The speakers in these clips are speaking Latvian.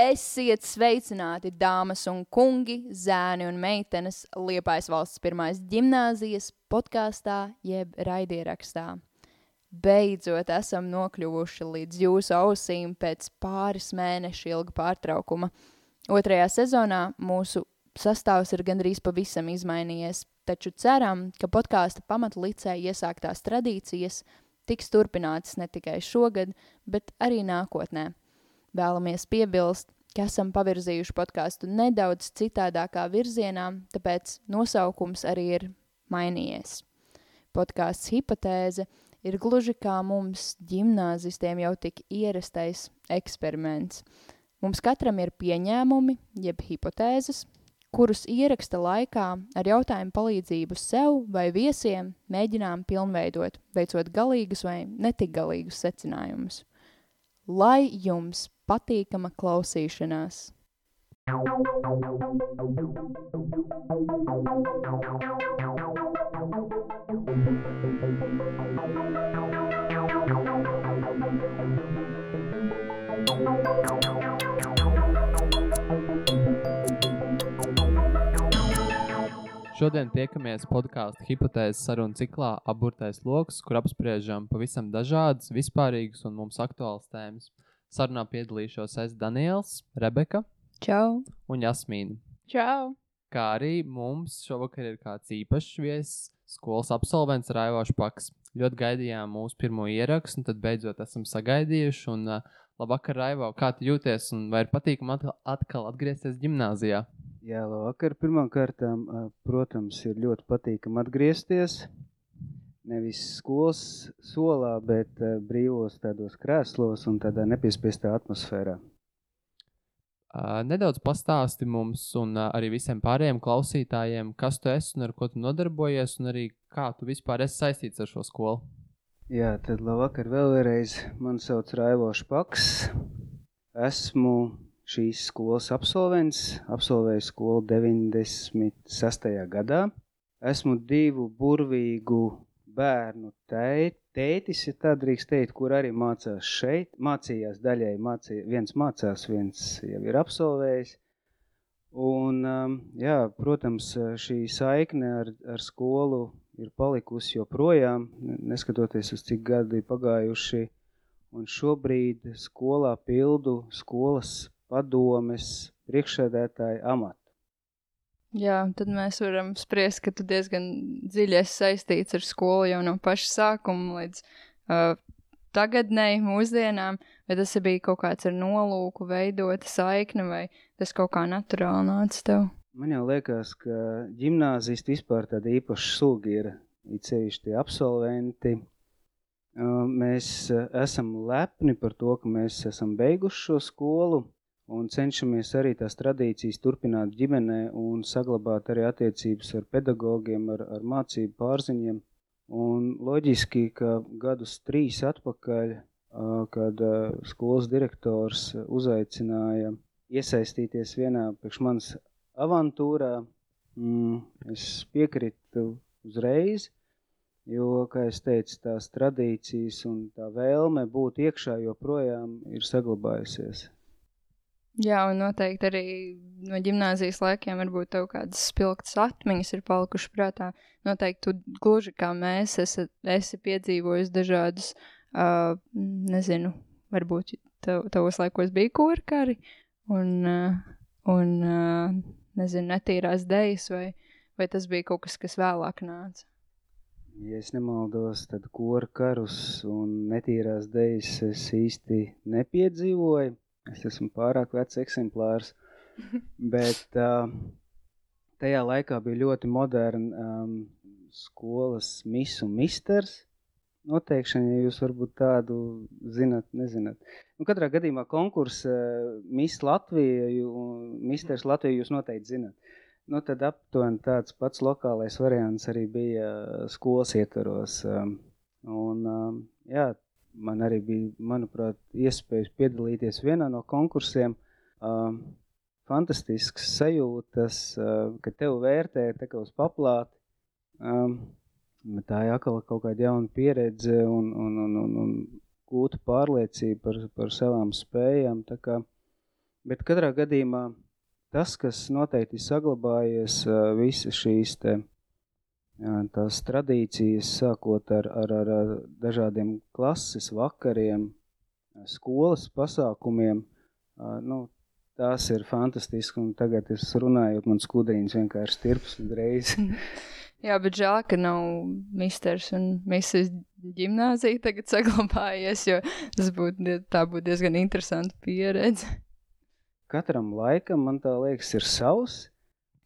Esiet sveicināti, dāmas un kungi, zēni un meitenes, Liepājas valsts pirmās gimnāzijas podkāstā, jeb raidierakstā. Beidzot esam nokļuvuši līdz jūsu ausīm pēc pāris mēnešu ilga pārtraukuma. Otrajā sezonā mūsu sastāvs ir gandrīz pavisam izmainījies, taču ceram, ka podkāsta pamatu licē iesāktās tradīcijas tiks turpinātas ne tikai šogad, bet arī nākotnē. Vēlamies piebilst, ka esam pavirzījuši podkāstu nedaudz citādākā virzienā, tāpēc nosaukums arī ir mainījies. Podkāsts hipotēze ir gluži kā mums, gimnāzistiem, jau tik ierastais eksperiments. Mums katram ir pieņēmumi, jeb hipotēzes, kurus ieraksta laikā ar jautājumu palīdzību sev vai viesiem mēģinām pilnveidot, veicot galīgus vai netik galīgus secinājumus. Lai jums patīkama klausīšanās! Šodien tiekamies podkāstu hipotēzes sarunu ciklā Aburtais lokus, kur apspriežam pavisam dažādas, vispārīgas un mums aktuālas tēmas. Sarunā piedalīšos es Daniels, Rebeka Čau! un Jasmīna. Čau! Kā arī mums šovakar ir kāds īpašs viesis, skolas absolvents Raivošs Paks. Ļoti gaidījām mūsu pirmo ierakstu, un tad beidzot esam sagaidījuši. Un, uh, labvakar, Raivo, kā tu jūties un vai ir patīkami atkal, atgriezties gimnāzijā? Jā, labvakar. Pirmkārt, protams, ir ļoti patīkami atgriezties. Nevis skolas solā, bet brīvos tādos krēslos un tādā nepiespiestā atmosfērā. Nedaudz pastāsti mums un arī visiem pārējiem klausītājiem, kas tu esi un ar ko tu nodarbojies, un arī kā tu vispār esi saistīts ar šo skolu. Jā, tad labvakar vēlreiz. Mani sauc Raivošs Paks. Esmu šīs skolas absolvents, absolvēju skolu 96. gadā. Esmu divu burvīgu bērnu tēt, tētis, ja tā drīkst teikt, kur arī mācās šeit. Mācījās daļai, mācī, viens mācās, viens jau ir absolvējis. Un, um, jā, protams, šī saikne ar, ar skolu ir palikusi joprojām, neskatoties uz cik gadi pagājuši. Un šobrīd skolā pildu skolas padomes priekšsēdētāja amatu. Jā, tad mēs varam spriest, ka tu diezgan dziļi esi saistīts ar skolu jau no paša sākuma līdz uh, tagadnei, mūsdienām, vai tas bija kaut kāds ar nolūku veidota saikne, vai tas kaut kā naturāli nāca tev? Man jau liekas, ka ģimnāzisti vispār tāda īpaša suga ir, it sevišķi tie absolventi. Uh, mēs uh, esam lepni par to, ka mēs esam beiguši šo skolu, un cenšamies arī tās tradīcijas turpināt ģimenē un saglabāt arī attiecības ar pedagogiem, ar, ar mācību pārziņiem. Un loģiski, ka gadus trīs atpakaļ, kad skolas direktors uzaicināja iesaistīties vienā priekš manas avantūrā, mm, es piekritu uzreiz, jo, kā es teicu, tās tradīcijas un tā vēlme būt iekšā joprojām ir saglabājusies. Jā, un noteikti arī no gimnāzijas laikiem varbūt tev kādas spilgtas atmiņas ir palikušas prātā. Noteikti tu gluži kā mēs esi, esi piedzīvojis dažādus, uh, nezinu, varbūt tev, tavos laikos bija korkari un, uh, un uh, nezinu, netīrās dejas, vai, vai tas bija kaut kas, kas vēlāk nāca? Ja es nemaldos, tad kora karus un netīrās dejas es īsti nepiedzīvoju. Es esmu pārāk vecs eksemplārs, bet uh, tajā laikā bija ļoti moderna um, skolas mis un misters. Noteikšana, ja jūs varbūt tādu zinat, nezināt. Nu, katrā gadījumā konkursa uh, Miss Latvija Misters Latvija jūs noteikti zinat. Nu, tad aptuveni tāds pats lokālais variants arī bija skolas ietvaros. Um, un, um, jā, man arī bija, manuprāt, iespējas piedalīties vienā no konkursiem. Uh, fantastisks sajūtas, uh, ka tev vērtē tā kā uz paplāti. Um, tā ir atkal kaut kāda jauna pieredze un, un, un, un, un gūta pārliecība par, par savām spējām. Kā, Bet katrā gadījumā tas, kas noteikti saglabājies, visas šīs te, tās tradīcijas, sākot ar, ar, ar, dažādiem klases vakariem, skolas pasākumiem, nu, tās ir fantastiski, un tagad es runājot, man skudriņas vienkārši tirps uzreiz. Jā, bet žēl, ka nav misters un misis ģimnāzija tagad saglabājies, jo tas būtu, tā būtu diezgan interesanta pieredze. Katram laikam, man tā liekas, ir savs.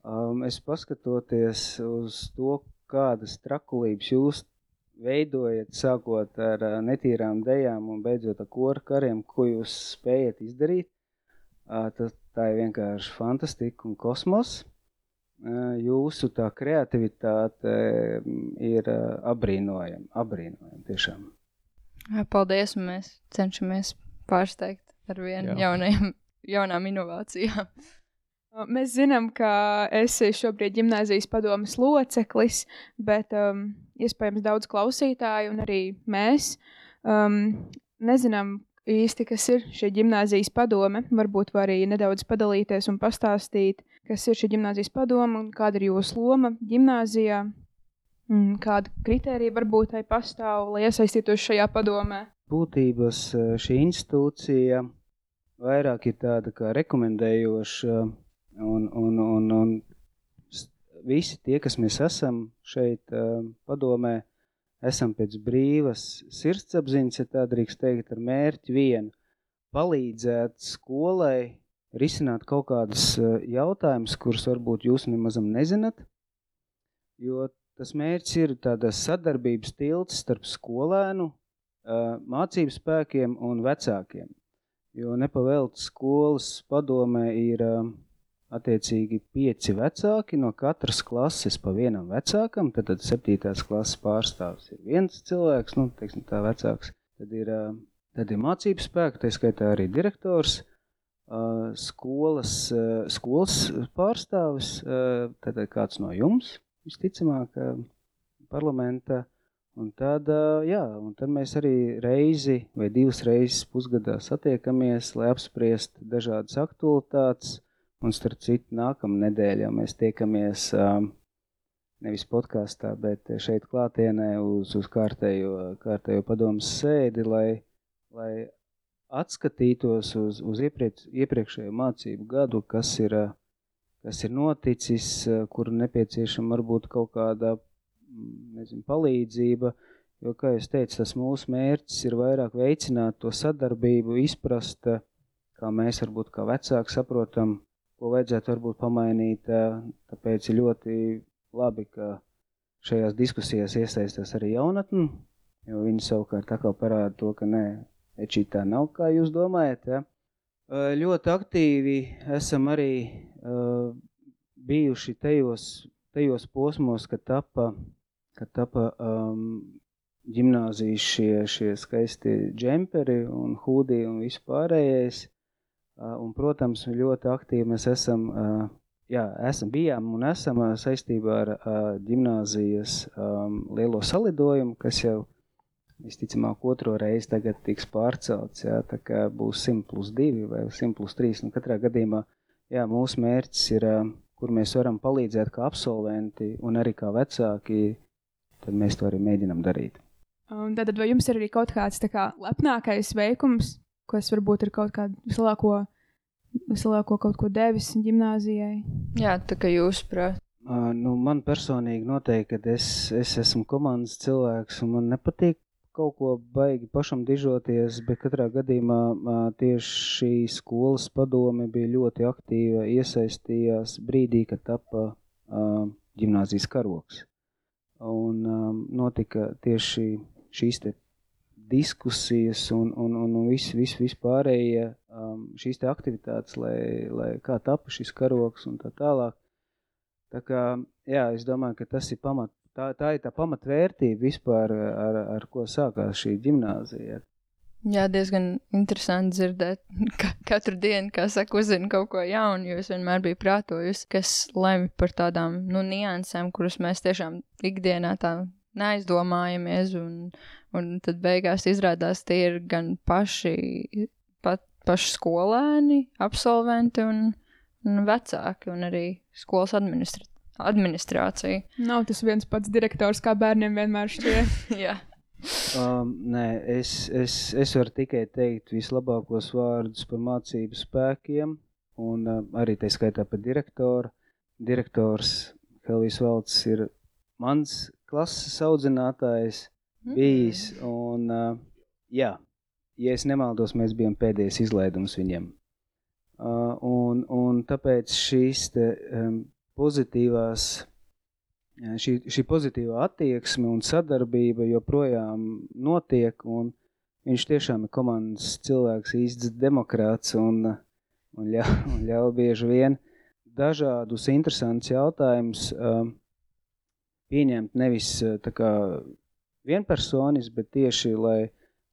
Um, es paskatoties uz to, kādas trakulības jūs veidojat, sākot ar netīrām dejām un beidzot ar koru kariem, ko jūs spējat izdarīt, tas, tā ir vienkārši fantastika un kosmos jūsu tā kreativitāte ir apbrīnojama. Apbrīnojama tiešām. Paldies, un mēs cenšamies pārsteigt ar vien Jā. jaunajiem, jaunām inovācijām. Mēs zinām, ka esi šobrīd gimnāzijas padomas loceklis, bet um, iespējams daudz klausītāju un arī mēs um, nezinām, īsti, kas ir šī gimnāzijas padome. Varbūt var arī nedaudz padalīties un pastāstīt, kas ir šī gimnāzijas padome un kāda ir jūsu loma gimnāzijā. Kāda kritērija varbūt tai pastāv, lai iesaistītos šajā padomē? Būtības e, šī institūcija vairāk ir tāda kā rekomendējoša, un, un, un, un visi tie, kas mēs esam šeit e, padomē, esam pēc brīvas sirdsapziņas, ja tā drīkst teikt, ar mērķi vienu - palīdzēt skolai risināt kaut kādus eh, jautājumus, kurus varbūt jūs nemazam nezināt, jo tas mērķis ir tāda sadarbības tilts starp skolēnu, eh, mācību spēkiem un vecākiem, jo nepavēlt skolas padomē ir attiecīgi pieci vecāki no katras klases pa vienam vecākam, tad, tad septītās klases pārstāvs ir viens cilvēks, nu, teiksim tā vecāks, tad ir, tad ir mācības spēka, tā skaitā arī direktors, skolas, skolas pārstāvis, tad kāds no jums, visticamāk, parlamenta, un tad, jā, un tad mēs arī reizi vai divas reizes pusgadā satiekamies, lai apspriest dažādas aktualitātes, Un starp citu, nākamā nedēļā mēs tiekamies um, nevis podkāstā, bet šeit klātienē uz, uz kārtējo, kārtējo padomus sēdi, lai, lai atskatītos uz, uz iepriekš, iepriekšējo mācību gadu, kas ir, kas ir noticis, kur nepieciešama varbūt kaut kāda nezinu, palīdzība, jo, kā es teicu, tas mūsu mērķis ir vairāk veicināt to sadarbību, izprast, kā mēs varbūt kā vecāki saprotam, ko vajadzētu varbūt pamainīt. Tāpēc ir ļoti labi, ka šajās diskusijās iesaistās arī jaunatni, jo viņi savukārt atkal parāda to, ka nē, ečī tā nav, kā jūs domājat. Ja? Ļoti aktīvi esam arī uh, bijuši tajos, tajos posmos, kad tapa, kad tapa um, ģimnāzijas šie, šie skaisti džemperi un hūdī un vispārējais. Un, protams, ļoti aktīvi mēs esam, jā, esam bijām un esam saistībā ar ģimnāzijas lielo salidojumu, kas jau visticamāk otro reizi tagad tiks pārcelts, jā, tā kā būs 100 plus 2 vai 100 plus 3. Nu, katrā gadījumā, jā, mūsu mērķis ir, kur mēs varam palīdzēt kā absolventi un arī kā vecāki, tad mēs to arī mēģinam darīt. Un tad vai jums ir arī kaut kāds kā lepnākais veikums, kas varbūt ir kaut kādu vislielāko, vislielāko kaut ko devis gimnāzijai. Jā, tā kā jūs prāt. Uh, nu, man personīgi noteikti, ka es, es esmu komandas cilvēks un man nepatīk kaut ko baigi pašam dižoties, bet katrā gadījumā uh, tieši šī skolas padome bija ļoti aktīva, iesaistījās brīdī, kad tapa uh, ģimnāzijas karoks. Un um, notika tieši šīs te diskusijas un, un, un, un viss vis, vis pārējie um, šīs te aktivitātes, lai, lai kā tapa šis karoks un tā tālāk. Tā kā, jā, es domāju, ka tas ir pamat, tā, tā ir tā pamatvērtība vispār, ar, ar ko sākās šī ģimnāzija. Jā, diezgan interesanti dzirdēt, ka katru dienu, kā saka, uzzina kaut ko jaunu, jo es vienmēr biju prātojusi, kas lemj par tādām, nu, niansēm, kuras mēs tiešām ikdienā tā neaizdomājamies, un, un tad beigās izrādās tie ir gan paši, pat, paši skolēni, absolventi un, un vecāki, un arī skolas administra administrācija. Nav tas viens pats direktors, kā bērniem vienmēr šķiet. Jā. Um, nē, es, es, es varu tikai teikt vislabākos vārdus par mācību spēkiem, un uh, arī tā skaitā par direktoru. Direktors Helvijas Valds ir mans klases audzinātājs bijis, un uh, jā, ja es nemaldos, mēs bijām pēdējais izlaidums viņam. Uh, un, un tāpēc šīs te, um, pozitīvās, šī, šī pozitīvā attieksme un sadarbība joprojām notiek, un viņš tiešām ir komandas cilvēks, īsts demokrāts un, un, ļau, ļauj bieži vien dažādus interesantus jautājumus uh, pieņemt nevis tā kā vienpersonis, bet tieši, lai,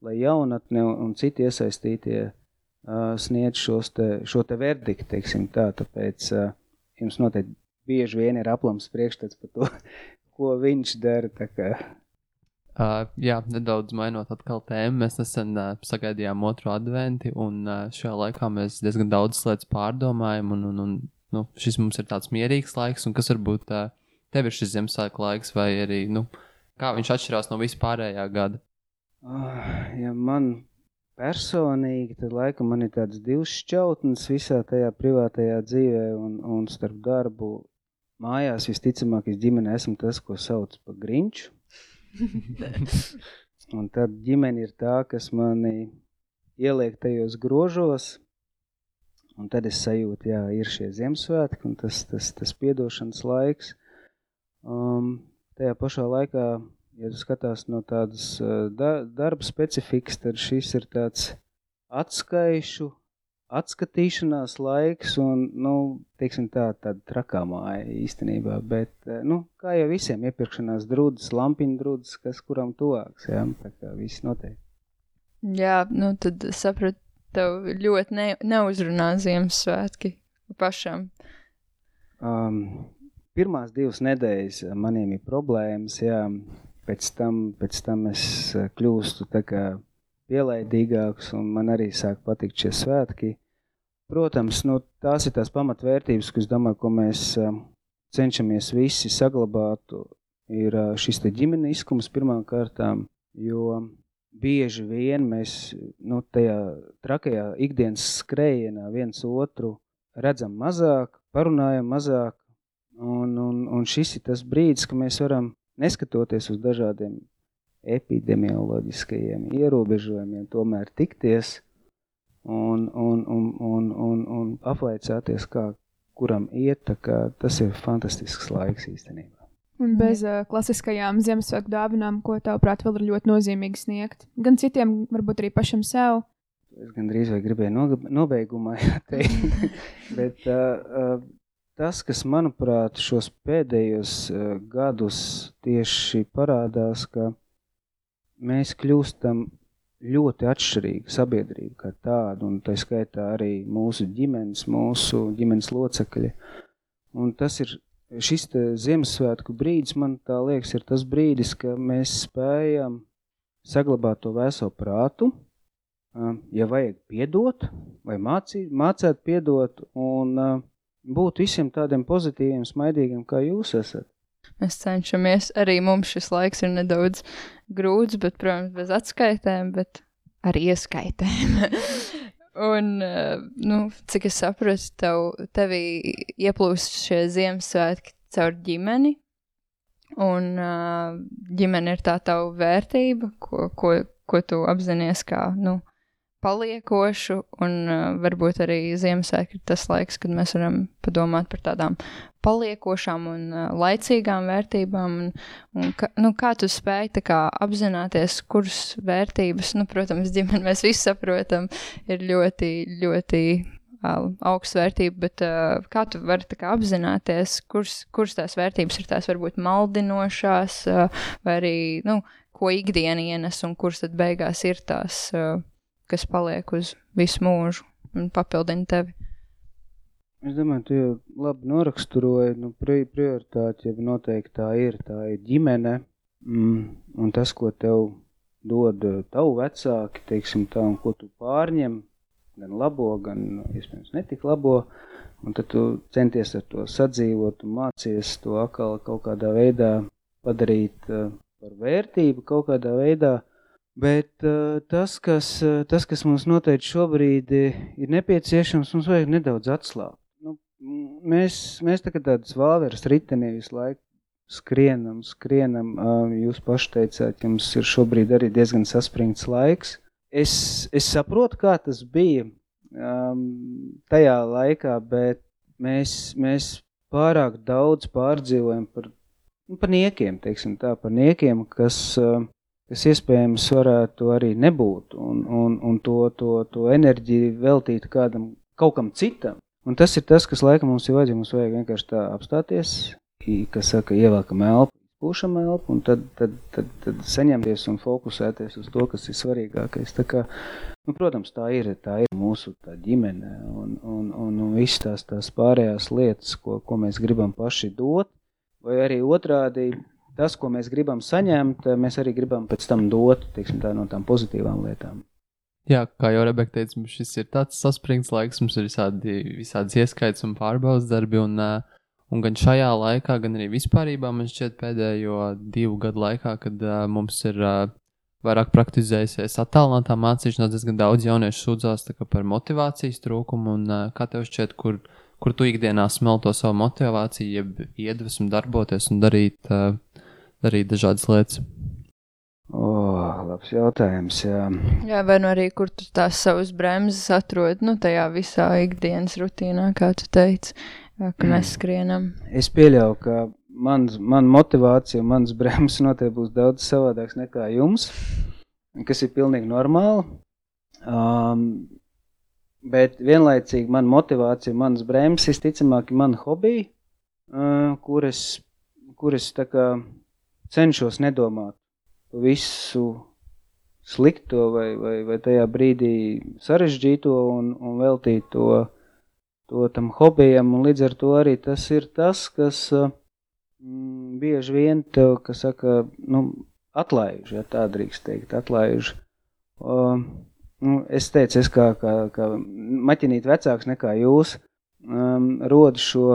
lai jaunatne un, citi iesaistītie uh, sniedz te, šo te verdiktu, teiksim tā, tāpēc uh, jums noteikti bieži vien ir aplams priekšstats par to, ko viņš dara. Uh, jā, nedaudz mainot atkal tēmu. Mēs nesen uh, sagaidījām otro adventi, un uh, šajā laikā mēs diezgan daudz lietas pārdomājam. Un, un, un, nu, šis mums ir tāds mierīgs laiks, un kas varbūt uh, tev ir šis Ziemassvētku laiks, vai arī nu, kā viņš atšķirās no vispārējā gada? Uh, ja man personīgi, tad laikam man ir tāds divs šķautnes visā tajā privātajā dzīvē un, un starp darbu mājās visticamāk es ģimenē esmu tas, ko sauc par grinču. un tad ģimene ir tā, kas mani ieliek tajos grožos, un tad es sajūtu, jā, ir šie Ziemassvētki un tas, tas, tas piedošanas laiks. Um, tajā pašā laikā, ja skatās no tādas uh, da, darba specifikas, tad šis ir tāds atskaišu, atskatīšanās laiks un, nu, teiksim tā, tāda trakā māja īstenībā, bet, eh, nu, kā jau visiem iepirkšanās drūdas, lampiņu drūdas, kas kuram tuvāks, jā, tā kā viss noteikti. Jā, nu, tad sapratu, tev ļoti ne, neuzrunā Ziemassvētki pašam. Um, pirmās divas nedēļas maniem ir problēmas, jā, pēc tam, pēc tam es eh, kļūstu pielaidīgāks un man arī sāk patikt šie svētki. Protams, nu, tās ir tās pamatvērtības, kas, domāju, ko mēs cenšamies visi saglabāt, ir šis ģimeniskums pirmām kārtām, jo bieži vien mēs nu, tajā trakajā ikdienas skrējienā viens otru redzam mazāk, parunājam mazāk, un, un, un šis ir tas brīdis, ka mēs varam, neskatoties uz dažādiem epidemioloģiskajiem ierobežojumiem, tomēr tikties – un, un, un, un, un, un apvaicāties, kā kuram iet. Tas ir fantastisks laiks īstenībā. Un bez uh, klasiskajām Ziemassvētku dāvinām, ko tavuprāt vēl ir ļoti nozīmīgi sniegt. Gan citiem, varbūt arī pašam sev. Es gandrīz vai gribēju nobeigumā teikt, bet uh, uh, tas, kas manuprāt šos pēdējos uh, gadus tieši parādās, ka mēs kļūstam ļoti atšķirīga sabiedrība kā tāda, un tā skaitā arī mūsu ģimenes, mūsu ģimenes locekļi. Un tas ir šis Ziemassvētku brīdis, man liekas, ir tas brīdis, ka mēs spējam saglabāt to vēso prātu, ja vajag piedot, vai mācīt, mācēt piedot, un būt visiem tādiem pozitīviem, smaidīgiem, kā jūs esat. Mēs cenšamies, arī mums šis laiks ir nedaudz grūts, bet, protams, bez atskaitēm, bet ar ieskaitēm. Un, eh, nu, cik es saprotu, tev, tevī ieplūst šie Ziemassvētki caur ģimeni, un uh, ģimene ir tā tava vērtība, ko, ko, ko tu apzinājies kā, nu, paliekošu, un uh, varbūt arī Ziemassvētku ir tas laiks, kad mēs varam padomāt par tādām paliekošām un uh, laicīgām vērtībām. Un, un ka, nu, kā tu spēj kā, apzināties, kuras vērtības, nu, protams, ģimene mēs visi saprotam, ir ļoti, ļoti augsts vērtība, bet uh, kā tu vari kā, apzināties, kuras, kuras tās vērtības ir tās varbūt maldinošās, uh, vai arī, nu, ko ikdiena ienes un kuras tad beigās ir tās. Uh, kas paliek uz visu mūžu un papildina tevi. Es domāju, tu jau labi noraksturoji, nu, prioritāte jau noteikti tā ir, tā ir ģimene, mm, un tas, ko tev dod tavu vecāki, teiksim tā, un ko tu pārņem, gan labo, gan iespējams netik labo. Un tad tu centies ar to sadzīvot un mācies to atkal kaut kādā veidā padarīt uh, par vērtību kaut kādā veidā. Bet uh, tas, kas, uh, tas, kas mums noteikti šobrīd ir nepieciešams, mums vajag nedaudz atslābt. Nu, mēs, mēs tā kā tādas vāveres ritenī visu laiku skrienam, skrienam. Jūs paši teicāt, jums ir šobrīd arī diezgan saspringts laiks. Es, es saprotu, kā tas bija um, tajā laikā, bet mēs, mēs pārāk daudz pārdzīvojam par, nu, par niekiem, teiksim tā, par niekiem, kas, kas iespējams varētu arī nebūt un, un, un to, to, to enerģiju veltīt kādam, kaut kam citam. Un tas ir tas, kas laikam mums ir vajadzīgs. Mums vajag vienkārši tā apstāties, kas saka, ievelkam elpu, pūšam elpu, un tad, tad, tad, tad saņemties un fokusēties uz to, kas ir svarīgākais. Tā kā, nu, protams, tā ir, tā ir mūsu tā ģimene un, un, un, un visas tās, tās pārējās lietas, ko, ko mēs gribam paši dot, vai arī otrādi tas, ko mēs gribam saņemt, mēs arī gribam pēc tam dot, teiksim tā, no tām pozitīvām lietām. Jā, kā jau Rebeka teica, šis ir tāds saspringts laiks, mums ir visādi, visādas ieskaits un pārbaudas darbi, un uh, Un gan šajā laikā, gan arī vispārībā man šķiet pēdējo divu gadu laikā, kad uh, mums ir uh, vairāk praktizējusies attālinātā mācīšanās, diezgan daudz jauniešu sūdzās par motivācijas trūkumu. Un, uh, kā tev šķiet, kur, kur tu ikdienā smelto savu motivāciju, jeb iedvesmu darboties un darīt, uh, darīt dažādas lietas? Oh, labs jautājums. Jā, jā vai nu arī kur tu tās savas bremzes atrod, nu, tajā visā ikdienas rutīnā, kā tu teici ka mēs skrienam. Es pieļauju, ka mans, man motivācija un mans bremzes noteikti būs daudz savādāks nekā jums, kas ir pilnīgi normāli. Um, bet vienlaicīgi man motivācija, manas bremzes, visticamāk, ir mana hobija, uh, kuras, kuras tā kā cenšos nedomāt visu slikto vai, vai, vai tajā brīdī sarežģīto un, un veltīt to to tam hobijam, un līdz ar to arī tas ir tas, kas mm, bieži vien tev, kas saka, nu, atlaiž, ja tā drīkst teikt, atlaiž. Uh, nu, es teicu, es kā, kā, kā maķinīt vecāks nekā jūs, um, rodu šo,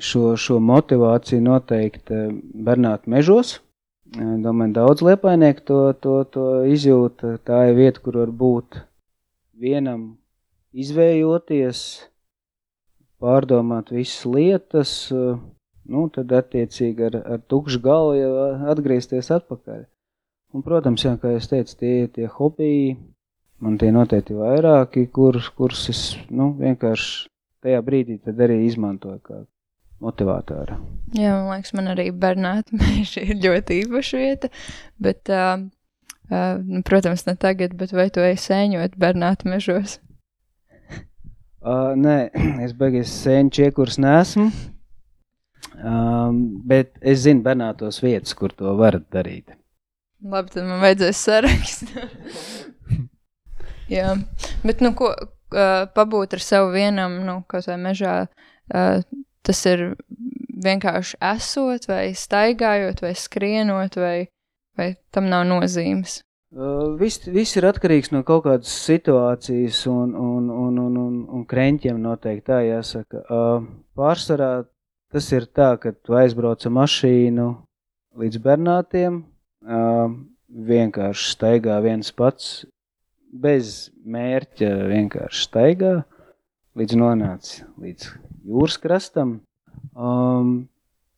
šo, šo motivāciju noteikti Bernāta mežos. Domāju, daudz liepainieku to, to, to izjūta. Tā ir vieta, kur var būt vienam izvējoties, pārdomāt visas lietas, eh, nu, tad attiecīgi ar, ar tukšu galvu jau atgriezties atpakaļ. Un, protams, jā, kā es teicu, tie ir tie hobiji, man tie noteikti vairāki, kurus, kurus es, nu, vienkārši tajā brīdī arī izmantoju kā motivātāra. Jā, man liekas, man arī Bernāta meža ir ļoti īpaša vieta, bet, uh, uh, nu, protams, ne tagad, bet vai tu esi sēņot Bernāta mežos? Uh, nē, es beigas sēņu čiekurs nesmu. Um, bet es zinu Bernātos vietas, kur to varat darīt. Labi, tad man vajadzēs sarakst. Jā, bet nu ko, uh, pabūt ar sevi vienam, nu, kaut vai mežā, uh, tas ir vienkārši esot vai staigājot vai skrienot vai, vai tam nav nozīmes. Uh, viss, viss ir atkarīgs no kaut kādas situācijas un, un, un, un, un, un kreņķiem noteikti tā jāsaka. Uh, pārsvarā tas ir tā, ka tu aizbrauc ar mašīnu līdz Bernātiem, uh, vienkārši staigā viens pats, bez mērķa vienkārši staigā, līdz nonāc līdz jūras krastam. Um,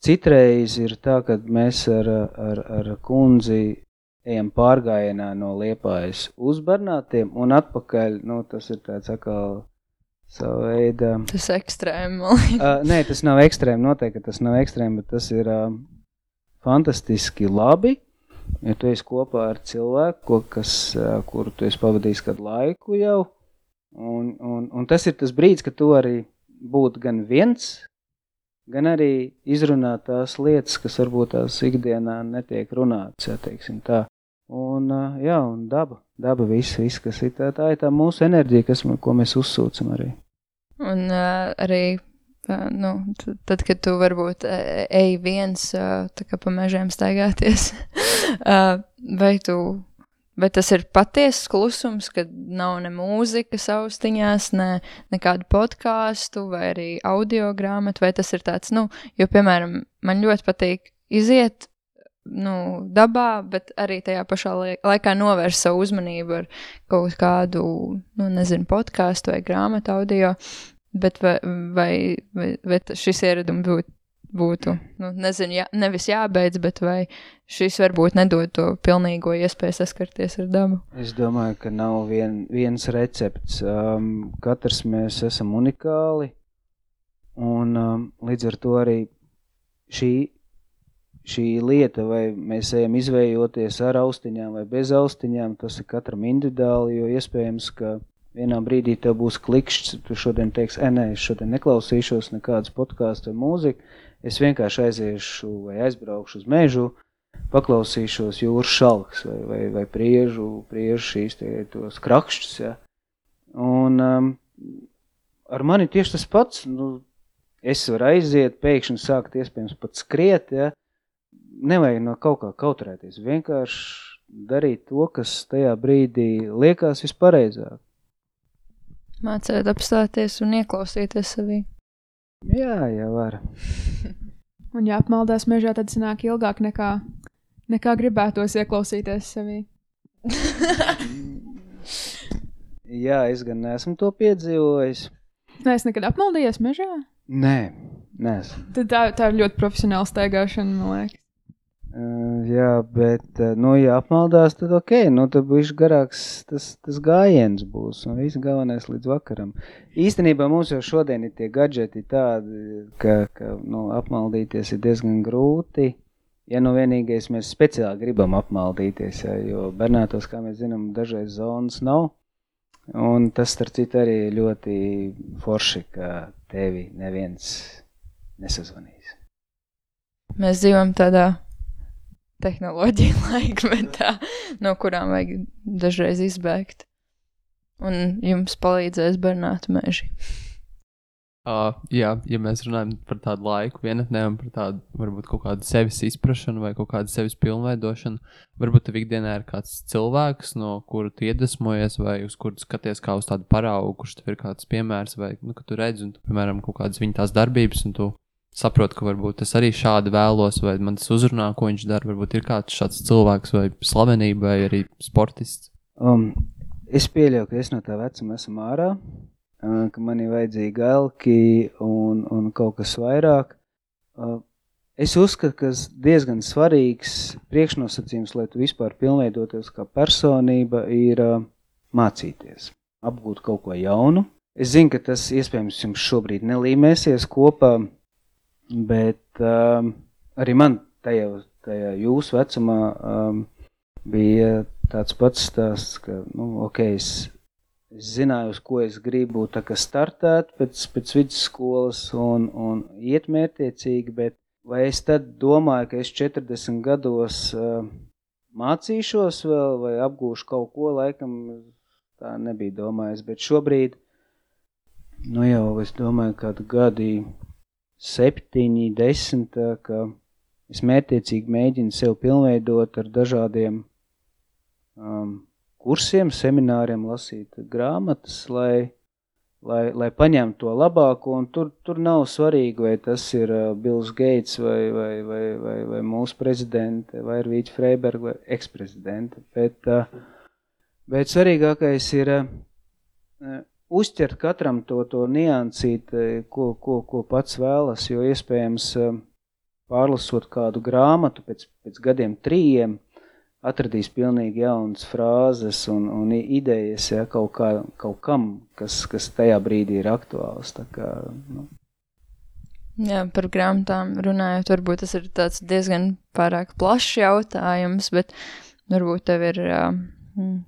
citreiz ir tā, ka mēs ar, ar, ar kundzi ejam pārgājienā no Liepājas uz Bernātiem un atpakaļ, nu, tas ir tāds atkal savu veidu. Tas ekstrēmi, uh, nē, tas nav ekstrēmi, noteikti tas nav ekstrēmi, bet tas ir uh, fantastiski labi, ja tu esi kopā ar cilvēku, kas, uh, kuru tu esi pavadījis kādu laiku jau, un, un, un tas ir tas brīdis, kad tu arī būt gan viens, gan arī izrunāt tās lietas, kas varbūt tās ikdienā netiek runātas, ja teiksim tā. Un, jā, un daba, daba viss, viss, kas ir tā, tā ir tā mūsu enerģija, kas, ko mēs uzsūcam arī. Un uh, arī, uh, nu, tad, kad tu varbūt ej viens uh, tā kā pa mežiem staigāties, uh, vai tu, Bet tas ir patiesas klusums, kad nav ne mūzikas austiņās, ne nekādu podkāstu vai arī audio grāmatu, vai tas ir tāds, nu, jo, piemēram, man ļoti patīk iziet, nu, dabā, bet arī tajā pašā laikā novērst savu uzmanību ar kaut kādu, nu, nezinu, podkāstu vai grāmatu audio, bet vai, vai, vai, vai šis ieradums būtu būtu, nu, nezinu, jā, nevis jābeidz, bet vai šis varbūt nedod to pilnīgo iespēju saskarties ar dabu? Es domāju, ka nav vien, viens recepts. Um, katrs mēs esam unikāli, un um, līdz ar to arī šī, šī lieta, vai mēs ejam izvējoties ar austiņām vai bez austiņām, tas ir katram individuāli, jo iespējams, ka vienā brīdī tev būs klikšķis, tu šodien teiksi, e, nē, es šodien neklausīšos nekādas podkāstu vai mūziku, Es vienkārši aiziešu vai aizbraukšu uz mežu, paklausīšos jūras šalks vai, vai, vai priežu, priežu šīs tie, tos krakšķus. Ja. Un um, ar mani tieši tas pats, nu, es varu aiziet, pēkšņi sākt iespējams pat skriet, ja. Nevajag no kaut kā kautrēties, vienkārši darīt to, kas tajā brīdī liekas vispareizāk. Mācēt apstāties un ieklausīties sevī. Jā, jau var. Un, ja apmaldās mežā, tad sanāk ilgāk nekā, nekā gribētos ieklausīties sevī. Jā, es gan neesmu to piedzīvojis. Nē, es nekad apmaldījies mežā. Nē. Tad tā, tā ir ļoti profesionāla staigāšana, man liekas. Jā, bet, nu, ja apmaldās, tad ok, nu, tad būs garāks tas, tas gājiens būs, un viss galvenais līdz vakaram. Īstenībā mums jau šodien ir tie gadžeti tādi, ka, ka nu, apmaldīties ir diezgan grūti, ja nu vienīgais mēs speciāli gribam apmaldīties, ja, jo Bernātos, kā mēs zinām, dažreiz zonas nav, un tas, starp citu, arī ļoti forši, ka tevi neviens nesazvanīs. Mēs dzīvojam tādā tehnoloģiju laikmetā, no kurām vajag dažreiz izbēgt. Un jums palīdzēs bernātu meži. Uh, jā, ja mēs runājam par tādu laiku vienatnē un par tādu, varbūt kaut kādu sevis izpratni vai kaut kādu sevis pilnveidošanu, varbūt tev ikdienā ir kāds cilvēks, no kura tu iedvesmojies, vai uz kuru skaties kā uz tādu paraugu, kurš tev ir kāds piemērs, vai, nu, tu redzi, un, tu, piemēram, kaut kādas viņa tās darbības, un tu saprotu, ka varbūt es arī šādi vēlos, vai man tas uzrunā, ko viņš dara. Varbūt ir kāds šāds cilvēks, vai slavenība, vai arī sportists. Um, es pieļauju, ka es no tā vecuma esmu ārā, uh, ka man ir vajadzīgi elki un, un kaut kas vairāk. Uh, es uzskatu, ka diezgan svarīgs priekšnosacījums, lai tu vispār pilnveidoties kā personība, ir uh, mācīties, apgūt kaut ko jaunu. Es zinu, ka tas iespējams jums šobrīd nelīmēsies kopā, Bet um, arī man tajā, tajā jūsu vecumā um, bija tāds pats stāsts, ka, nu, ok, es, es zināju, uz ko es gribu tā kā startēt pēc, pēc vidusskolas un, un iet mērtiecīgi, bet vai es tad domāju, ka es 40 gados uh, mācīšos vēl vai apgūšu kaut ko, laikam tā nebija domājis, bet šobrīd, nu jau es domāju, kādu gadi septiņi, desmit, ka es mērķiecīgi mēģinu sev pilnveidot ar dažādiem um, kursiem, semināriem, lasīt grāmatas, lai, lai, lai paņemtu to labāko, tur, tur nav svarīgi, vai tas ir uh, Bills Gates vai, vai, vai, vai, vai mūsu prezidente, vai ir Vīķa Freiberga vai eksprezidente, bet, uh, bet svarīgākais ir uh, uzķert katram to, to niansīt, ko, ko, ko pats vēlas, jo iespējams eh, pārlasot kādu grāmatu pēc, pēc gadiem trījiem, atradīs pilnīgi jaunas frāzes un, un idejas ja, kaut, kā, kaut kam, kas, kas tajā brīdī ir aktuāls. Kā, nu. Jā, par grāmatām runājot, varbūt tas ir diezgan pārāk plašs jautājums, bet varbūt tev ir,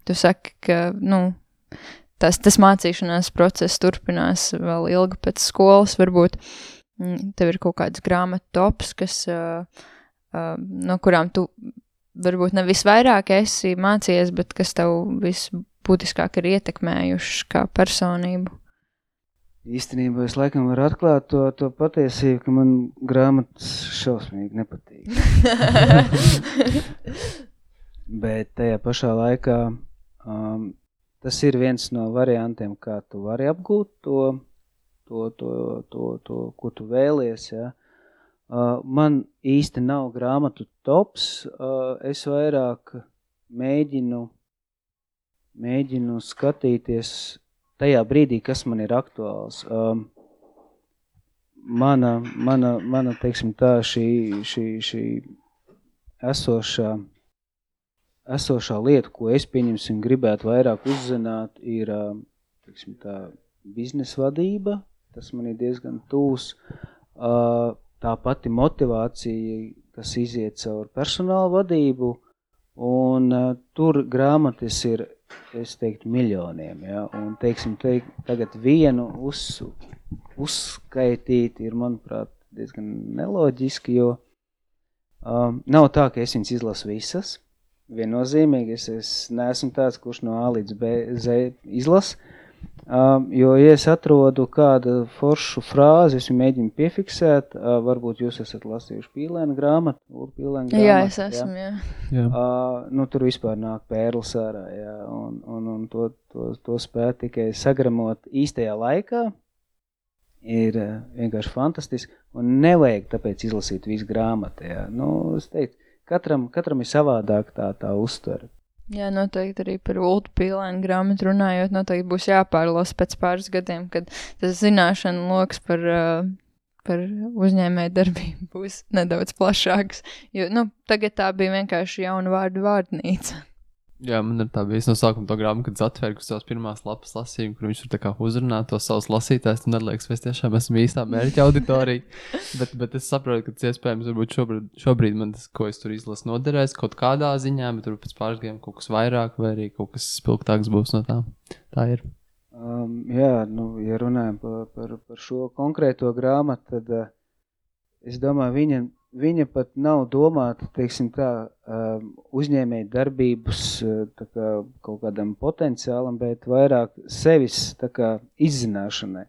tu saki, ka, nu, tas, tas mācīšanās process turpinās vēl ilgi pēc skolas. Varbūt mm, tev ir kaut kāds grāmatu tops, kas, no kurām tu varbūt ne visvairāk esi mācījies, bet kas tev visbūtiskāk ir ietekmējuši kā personību. Īstenībā es laikam varu atklāt to, to patiesību, ka man grāmatas šausmīgi nepatīk. bet tajā pašā laikā um, tas ir viens no variantiem, kā tu vari apgūt to, to, to, to, to ko tu vēlies. Ja? Uh, man īsti nav grāmatu tops, uh, es vairāk mēģinu, mēģinu skatīties tajā brīdī, kas man ir aktuāls. Um, mana, mana, mana teiksim tā, šī, šī, šī esošā, esošā lieta, ko es pieņemsim gribētu vairāk uzzināt, ir teiksim, tā, biznesa vadība. Tas man ir diezgan tūs. Tā pati motivācija, kas iziet caur personāla vadību, un tur grāmatas ir, es teiktu, miljoniem. Ja? Un, teiksim, teik, tagad vienu uz, uzskaitīt ir, manuprāt, diezgan neloģiski, jo Um, nav tā, ka es viņas izlasu visas. Viennozīmīgi es, es neesmu tāds, kurš no A līdz B, izlasa. Um, jo, ja es atrodu kādu foršu frāzi, es viņu mēģinu piefiksēt. Uh, varbūt jūs esat lasījuši pīlēnu grāmatu. Pīlēnu grāmatu jā, es esmu. Jā. Jā. Uh, nu, tur vispār nāk pērlis ārā. Jā, un, un, un to, to, to spēt tikai sagramot īstajā laikā ir eh, vienkārši fantastiski. Un nevajag tāpēc izlasīt visu grāmatu. Jā. Nu, es teiktu, katram, katram ir savādāk tā, tā uztvere. Jā, noteikti arī par Ulu Pīlēnu grāmatu runājot. Noteikti būs jāpārlasa pēc pāris gadiem, kad tas zināšanu lokus par, par uzņēmēju darbību būs nedaudz plašāks. Jo nu, tagad tā bija vienkārši jauna vārdu vārdnīca. Jā, man ir tā bijis no sākuma tā grāmata, kad atvēru savas pirmās lapas lasījumu, kur viņš tur uzrunā to savus lasītājus. Tad liekas, es tiešām esmu īstā mērķa auditorija. bet, bet es saprotu, ka iespējams šobrīd, šobrīd man tas, ko es tur izlasu, noderēs kaut kādā ziņā, bet tur pēc pāris gadiem kaut kas vairāk vai arī kaut kas spilgtāks būs no tā. Tā ir. Um, jā, nu, ja runājam par, par, par šo konkrēto grāmatu, tad uh, es domāju, viņa viņa pat nav domāta, teiksim tā, um, uzņēmēja darbības uh, kā kaut kādam potenciālam, bet vairāk sevis kā izzināšanai.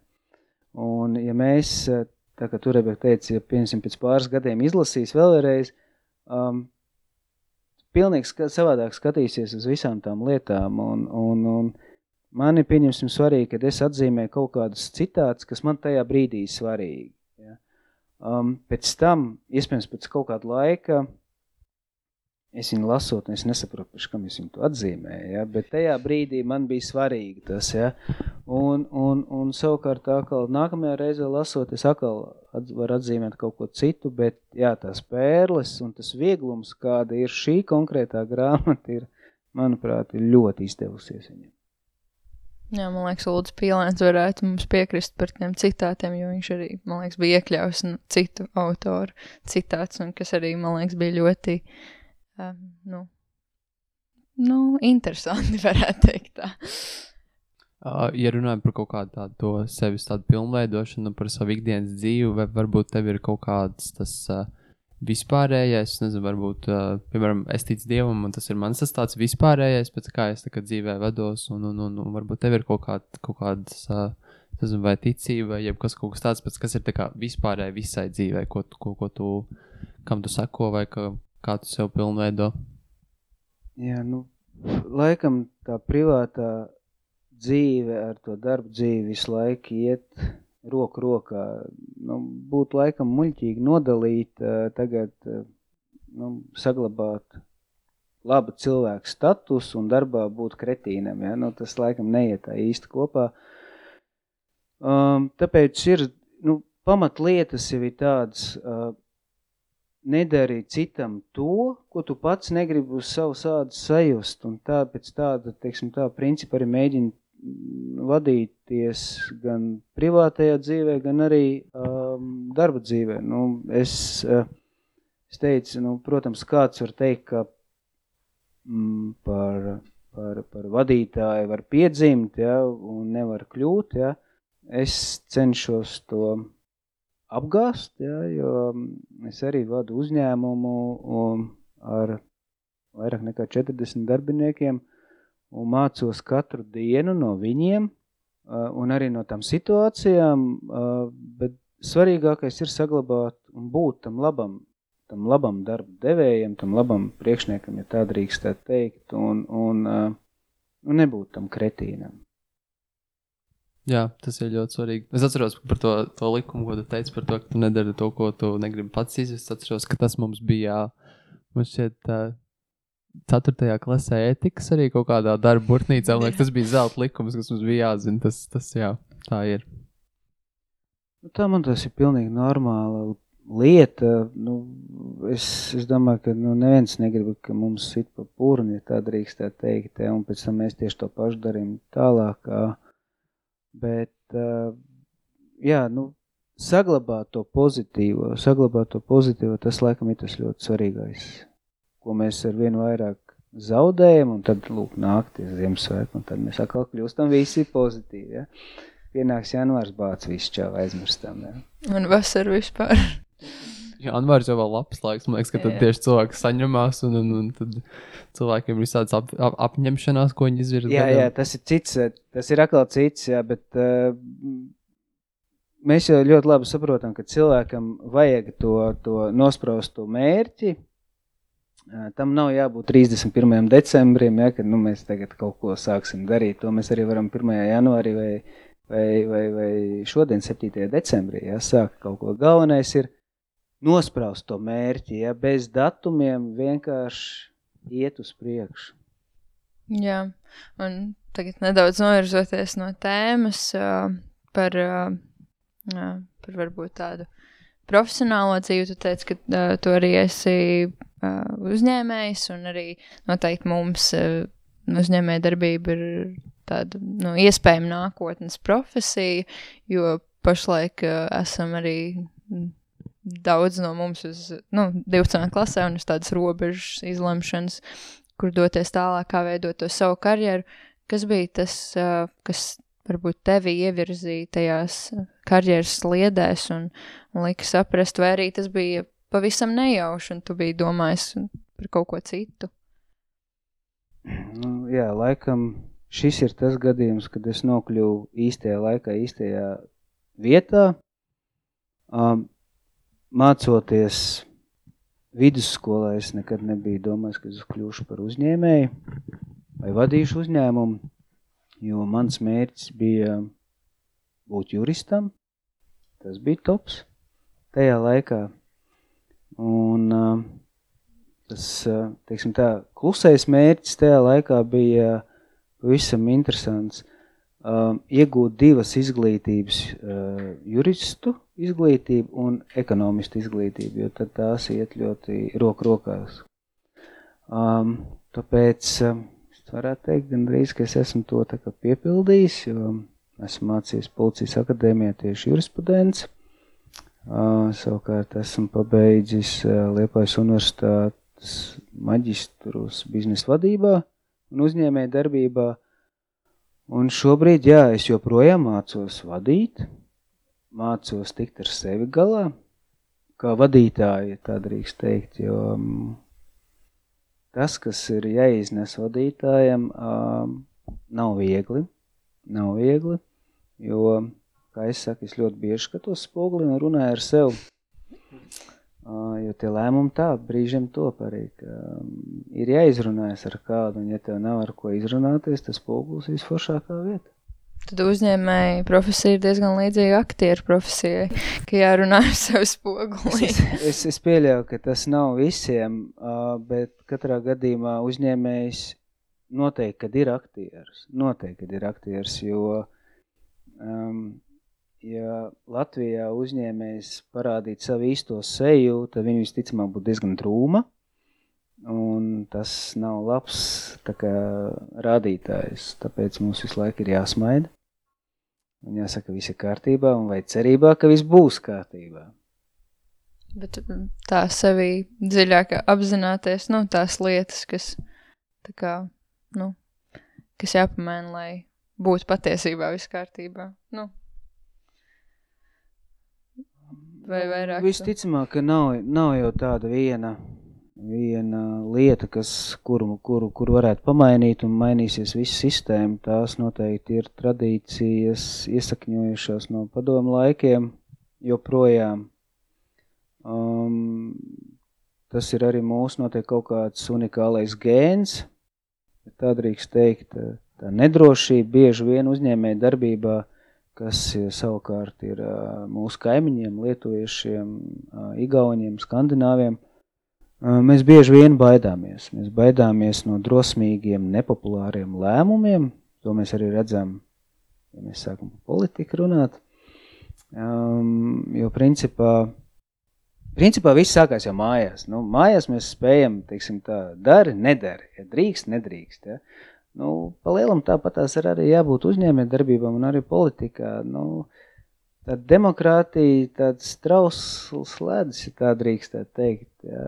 Un ja mēs, uh, tā kā tur Rebeka teica, ja pēc pāris gadiem izlasīs vēlreiz, um, pilnīgi ska savādāk skatīsies uz visām tām lietām un, un, un man ir pieņemsim svarīgi, kad es atzīmēju kaut kādus citātus, kas man tajā brīdī ir svarīgi. Um, pēc tam, iespējams, pēc kaut kāda laika, es viņu lasot, es nesaprotu, kam es viņu to atzīmēju, ja? bet tajā brīdī man bija svarīgi tas, ja? un, un, un savukārt atkal nākamajā reizē lasot, es atkal at, varu atzīmēt kaut ko citu, bet jā, tās pērles un tas vieglums, kāda ir šī konkrētā grāmata, ir, manuprāt, ir ļoti izdevusies viņam. Jā, man liekas, Lūdzu, Pīlēns varētu mums piekrist par tiem citātiem, jo viņš arī, man liekas, bija iekļauts no citu autoru citāts, un kas arī, man liekas, bija ļoti, um, nu, nu, interesanti, varētu teikt tā. Uh, ja runājam par kaut kādu tādu sevis tādu pilnveidošanu, par savu ikdienas dzīvi, vai varbūt tev ir kaut kāds tas uh, vispārējais, nezinu, varbūt, uh, piemēram, es ticu dievam, un tas ir mans tas tāds vispārējais, pēc kā es kā dzīvē vedos, un, un, un, un varbūt tev ir kaut, kā, kaut kādas, uh, nezinu, vai ticība, vai jebkas kaut kas tāds, pēc kas ir tā kā vispārēji visai dzīvē, ko, ko, ko tu, kam tu seko, vai ka, kā tu sev pilnveido. Jā, nu, laikam tā privātā dzīve ar to darbu dzīvi visu laiku iet roku rokā. Nu, būtu laikam muļķīgi nodalīt, tagad nu, saglabāt labu cilvēku statusu un darbā būt kretīnam. Ja? Nu, tas laikam neiet tā īsti kopā. Um, tāpēc ir nu, pamatlietas jau ir tādas, uh, nedari citam to, ko tu pats negribi uz savu sādu sajust, un tā pēc tāda, teiksim, tā principa arī mēģina vadīties gan privātajā dzīvē, gan arī um, darba dzīvē. Nu, es, uh, es teicu, nu, protams, kāds var teikt, ka mm, par, par, par vadītāju var piedzimt, ja, un nevar kļūt, ja. Es cenšos to apgāst, ja, jo es arī vadu uzņēmumu um, ar vairāk nekā 40 darbiniekiem, uh, un mācos katru dienu no viņiem un arī no tām situācijām, bet svarīgākais ir saglabāt un būt tam labam tam labam darba devējam, tam labam priekšniekam, ja tā drīkstētu teikt, un, un, uh, un nebūt tam kretīnam. Jā, tas ir ļoti svarīgi. Es atceros par to, to likumu, ko tu teici par to, ka tu nedari to, ko tu negribi pats izjust. Es atceros, ka tas mums bija, man šķiet, uh, 4. klasē etikas arī kaut kādā darba burtnīcā. Liekas, tas bija zelta likums, kas mums bija jāzina. Tas, tas jā, tā ir. Nu, tā man tas ir pilnīgi normāla lieta. Nu, es, es domāju, ka nu, neviens negrib, ka mums sit pa pūrni, ja tā drīkst tā teikt, ja, un pēc tam mēs tieši to pašu darījam tālāk. Bet, jā, nu, saglabāt to pozitīvo, saglabāt to pozitīvo, tas laikam ir tas ļoti svarīgais, ko mēs ar vienu vairāk zaudējam, un tad, lūk, nāk tie Ziemassvētki, un tad mēs atkal kļūstam visi pozitīvi, ja. Pienāks janvārs, bāc visu čau aizmirstam, ja. Un vasar vispār. Janvārs jau vēl labs laiks. Man liekas, ka tad tieši cilvēki saņemās, un, un, un tad cilvēkiem ir visādas ap, ap, apņemšanās, ko viņi izvirza. Jā, jā, tas ir cits, eh, tas ir atkal cits, jā, bet uh, mēs jau ļoti labi saprotam, ka cilvēkam vajag to, to nospraustu mērķi. Tam nav jābūt 31. decembrim, ja, kad nu, mēs tagad kaut ko sāksim darīt. To mēs arī varam 1. janvārī vai, vai, vai, vai šodien 7. decembrī ja, sākt kaut ko. Galvenais ir nospraust to mērķi, ja, bez datumiem vienkārši iet uz priekšu. Jā, un tagad nedaudz novirzoties no tēmas par, par varbūt tādu profesionālo dzīvi. Tu teici, ka tu arī esi uzņēmējs, un arī noteikti mums uh, uzņēmēja darbība ir tāda nu, iespējama nākotnes profesija, jo pašlaik uh, esam arī daudz no mums uz nu, 12. klasē un uz tādas robežas izlemšanas, kur doties tālāk, kā veidot to savu karjeru. Kas bija tas, kas varbūt tevi ievirzīja tajās karjeras sliedēs un, un lika saprast, vai arī tas bija pavisam nejauši un tu biji domājis par kaut ko citu? Nu, jā, laikam šis ir tas gadījums, kad es nokļuvu īstajā laikā, īstajā vietā. Um, mācoties vidusskolā, es nekad nebiju domājis, ka es kļūšu par uzņēmēju vai vadīšu uzņēmumu, jo mans mērķis bija būt juristam. Tas bija tops tajā laikā. Un uh, tas, uh, teiksim tā, klusais mērķis tajā laikā bija pavisam interesants. Uh, iegūt divas izglītības, uh, juristu izglītību un ekonomistu izglītību, jo tās iet ļoti roku rokās. Um, tāpēc uh, es varētu teikt gandrīz, ka es esmu to piepildījis, jo esmu mācījies policijas akadēmijā tieši jurisprudence. Savukārt esmu pabeidzis Liepājas universitātes maģistrus biznesa vadībā un uzņēmēja darbībā. Un šobrīd, jā, es joprojām mācos vadīt, mācos tikt ar sevi galā, kā vadītāji, tā drīkst teikt, jo um, tas, kas ir jāiznes vadītājam, nav viegli, nav viegli, jo, kā es saku, es ļoti bieži skatos spoguli un runāju ar sevi. Uh, jo tie lēmumi tā brīžiem top arī, ka um, ir jāizrunājas ar kādu, un ja tev nav ar ko izrunāties, tas spogulis visforšākā vieta. Tad uzņēmēji profesija ir diezgan līdzīga aktieru profesijai, ka jārunā ar sevi spogulī. Es, es, es pieļauju, ka tas nav visiem, uh, bet katrā gadījumā uzņēmējs noteikti, kad ir aktieris, noteikti, kad ir aktieris, jo um, ja Latvijā uzņēmējs parādītu savu īsto seju, tad viņi visticamāk būtu diezgan drūma. Un tas nav labs tā kā, rādītājs. Tāpēc mums visu laiku ir jāsmaida. Un jāsaka, viss ir kārtībā, un vai cerībā, ka viss būs kārtībā. Bet mm, tā sevi dziļāk apzināties, nu, tās lietas, kas, tā kā, nu, kas jāpamēna, lai būtu patiesībā viss kārtībā. Nu. Vai vairāk? tu- Visticamāk, ka nav, nav jau tāda viena, viena lieta, kas, kuru, kuru, kuru varētu pamainīt un mainīsies visa sistēma. Tās noteikti ir tradīcijas iesakņojušās no padomu laikiem joprojām. Um, tas ir arī mūsu noteikti kaut kāds unikālais gēns, tā drīkst teikt, tā nedrošība bieži vien uzņēmēja darbībā, kas savukārt ir mūsu kaimiņiem, lietuviešiem, igauņiem, skandināviem. Mēs bieži vien baidāmies. Mēs baidāmies no drosmīgiem, nepopulāriem lēmumiem. To mēs arī redzam, ja mēs sākam par politiku runāt. Um, jo principā Principā viss sākās jau mājās. Nu, mājās mēs spējam, teiksim tā, dari, nedari, ja drīkst, nedrīkst. Ja. Nu, pa lielam tāpatās ir arī jābūt uzņēmē darbībām un arī politikā. Nu, tā demokrātija, tāds trausls ledus, ja tā drīkst tā teikt. Ja,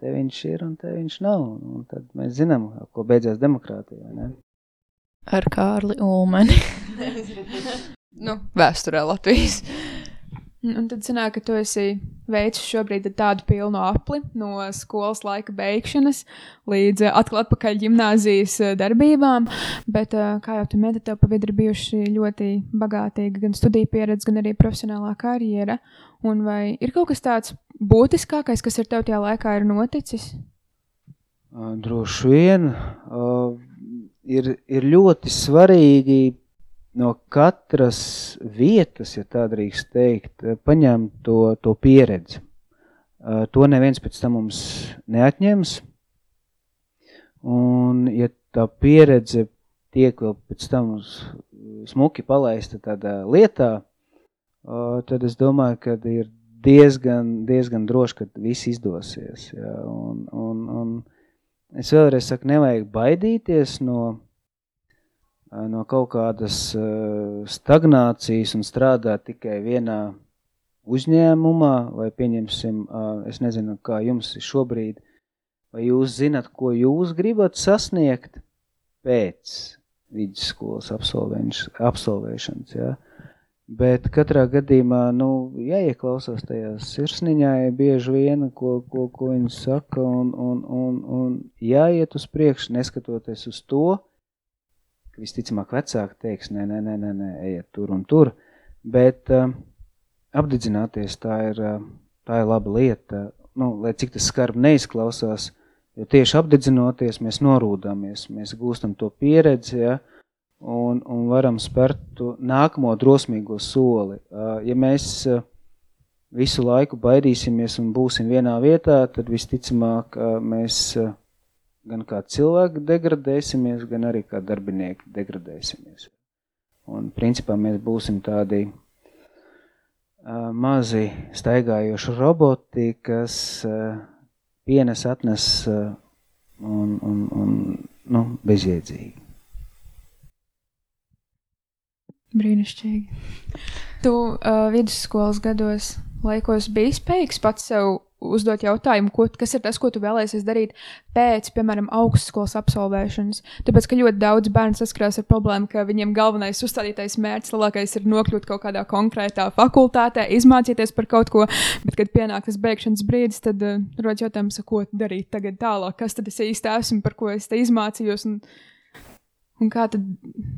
te viņš ir un te viņš nav. Un tad mēs zinām, ko beidzās demokrātija, ne? Ar Kārli Ulmani. nu, vēsturē Latvijas. Un tad sanāk, ka tu esi veicis šobrīd tādu pilnu apli no skolas laika beigšanas līdz eh, atkal atpakaļ gimnāzijas eh, darbībām. Bet, eh, kā jau tu minēji, tev pa vidu ir bijuši ļoti bagātīga gan studiju pieredze, gan arī profesionālā karjera. Un vai ir kaut kas tāds būtiskākais, kas ar tev tajā laikā ir noticis? Droši vien uh, ir, ir ļoti svarīgi no katras vietas, ja tā drīkst teikt, paņemt to, to pieredzi. To neviens pēc tam mums neatņems. Un, ja tā pieredze tiek vēl pēc tam smuki palaista tādā lietā, tad es domāju, ka ir diezgan, diezgan droši, ka viss izdosies. Ja? Un, un, un es vēlreiz saku, nevajag baidīties no no kaut kādas stagnācijas un strādāt tikai vienā uzņēmumā, vai pieņemsim, es nezinu, kā jums ir šobrīd, vai jūs zinat, ko jūs gribat sasniegt pēc vidusskolas absolvēšanas, ja? Bet katrā gadījumā, nu, jāieklausās tajā sirsniņā, ja bieži vien, ko, ko, ko viņi saka, un, un, un, un jāiet uz priekšu, neskatoties uz to, visticamāk vecāki teiks, nē, nē, nē, nē, nē ejiet tur un tur, bet uh, apdedzināties tā ir, uh, tā ir laba lieta, nu, lai cik tas skarbi neizklausās, jo tieši apdedzinoties mēs norūdamies, mēs gūstam to pieredzi, ja, un, un varam spērt to nākamo drosmīgo soli. Uh, ja mēs uh, visu laiku baidīsimies un būsim vienā vietā, tad visticamāk mēs gan kā cilvēki degradēsimies, gan arī kā darbinieki degradēsimies. Un principā mēs būsim tādi uh, mazi staigājoši roboti, kas uh, pienes atnes uh, un, un, un nu, bezjēdzīgi. Brīnišķīgi. Tu uh, vidusskolas gados laikos biji spējīgs pats sev uzdot jautājumu, ko, kas ir tas, ko tu vēlēsies darīt pēc, piemēram, augstskolas absolvēšanas. Tāpēc, ka ļoti daudz bērnu saskarās ar problēmu, ka viņiem galvenais uzstādītais mērķis lielākais ir nokļūt kaut kādā konkrētā fakultātē, izmācīties par kaut ko, bet, kad pienāk tas beigšanas brīdis, tad uh, rodas jautājums, ko darīt tagad tālāk, kas tad es īsti esmu, par ko es te izmācījos. Un, un kā tad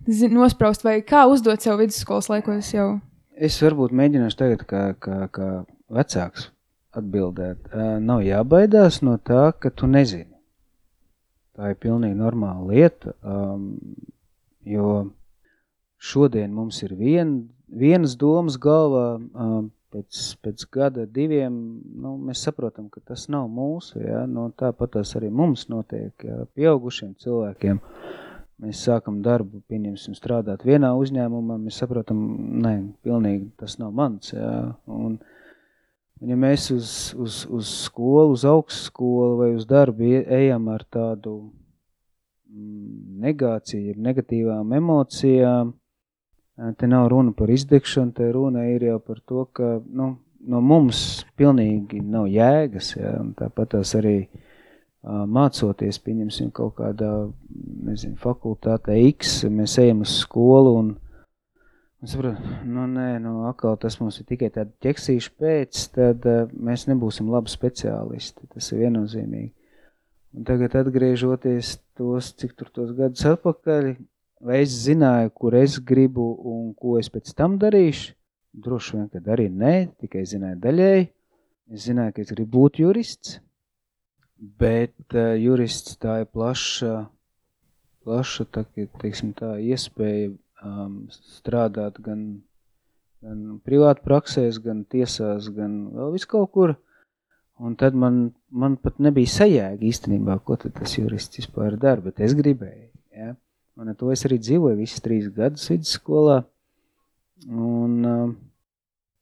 zin, nospraust, vai kā uzdot sev vidusskolas laikos jau? Es varbūt mēģināšu tagad, kā, kā, kā vecāks atbildēt. Nav jābaidās no tā, ka tu nezini. Tā ir pilnīgi normāla lieta, jo šodien mums ir vien, vienas domas galvā, pēc, pēc gada, diviem, nu, mēs saprotam, ka tas nav mūsu, ja? no tāpat tas arī mums notiek, ja? pieaugušiem cilvēkiem. Mēs sākam darbu, pieņemsim, strādāt vienā uzņēmumā, mēs saprotam, nē, pilnīgi tas nav mans, ja? un, Un ja mēs uz, uz, uz skolu, uz augstskolu vai uz darbu ejam ar tādu mm, negāciju, negatīvām emocijām, te nav runa par izdegšanu, te runa ir jau par to, ka nu, no mums pilnīgi nav jēgas, un tāpat tās arī uh, mācoties, pieņemsim kaut kādā, nezinu, fakultātē X, mēs ejam uz skolu un Es saprotu, nu nē, nu atkal tas mums ir tikai tāda ķeksīša pēc, tad mēs nebūsim labi speciālisti, tas ir viennozīmīgi. Un tagad atgriežoties tos, cik tur tos gadus atpakaļ, vai es zināju, kur es gribu un ko es pēc tam darīšu, droši vien, kad arī nē, tikai zināju daļēji. Es zināju, ka es gribu būt jurists, Bet uh, jurists tā ir plaša, plaša tā, teiksim, tā iespēja um, strādāt gan, gan privātu praksēs, gan tiesās, gan vēl vis kaut kur. Un tad man, man pat nebija sajēga īstenībā, ko tas jurists vispār dara, bet es gribēju. Ja? Un ar to es arī dzīvoju visas trīs gadus vidusskolā. Un uh,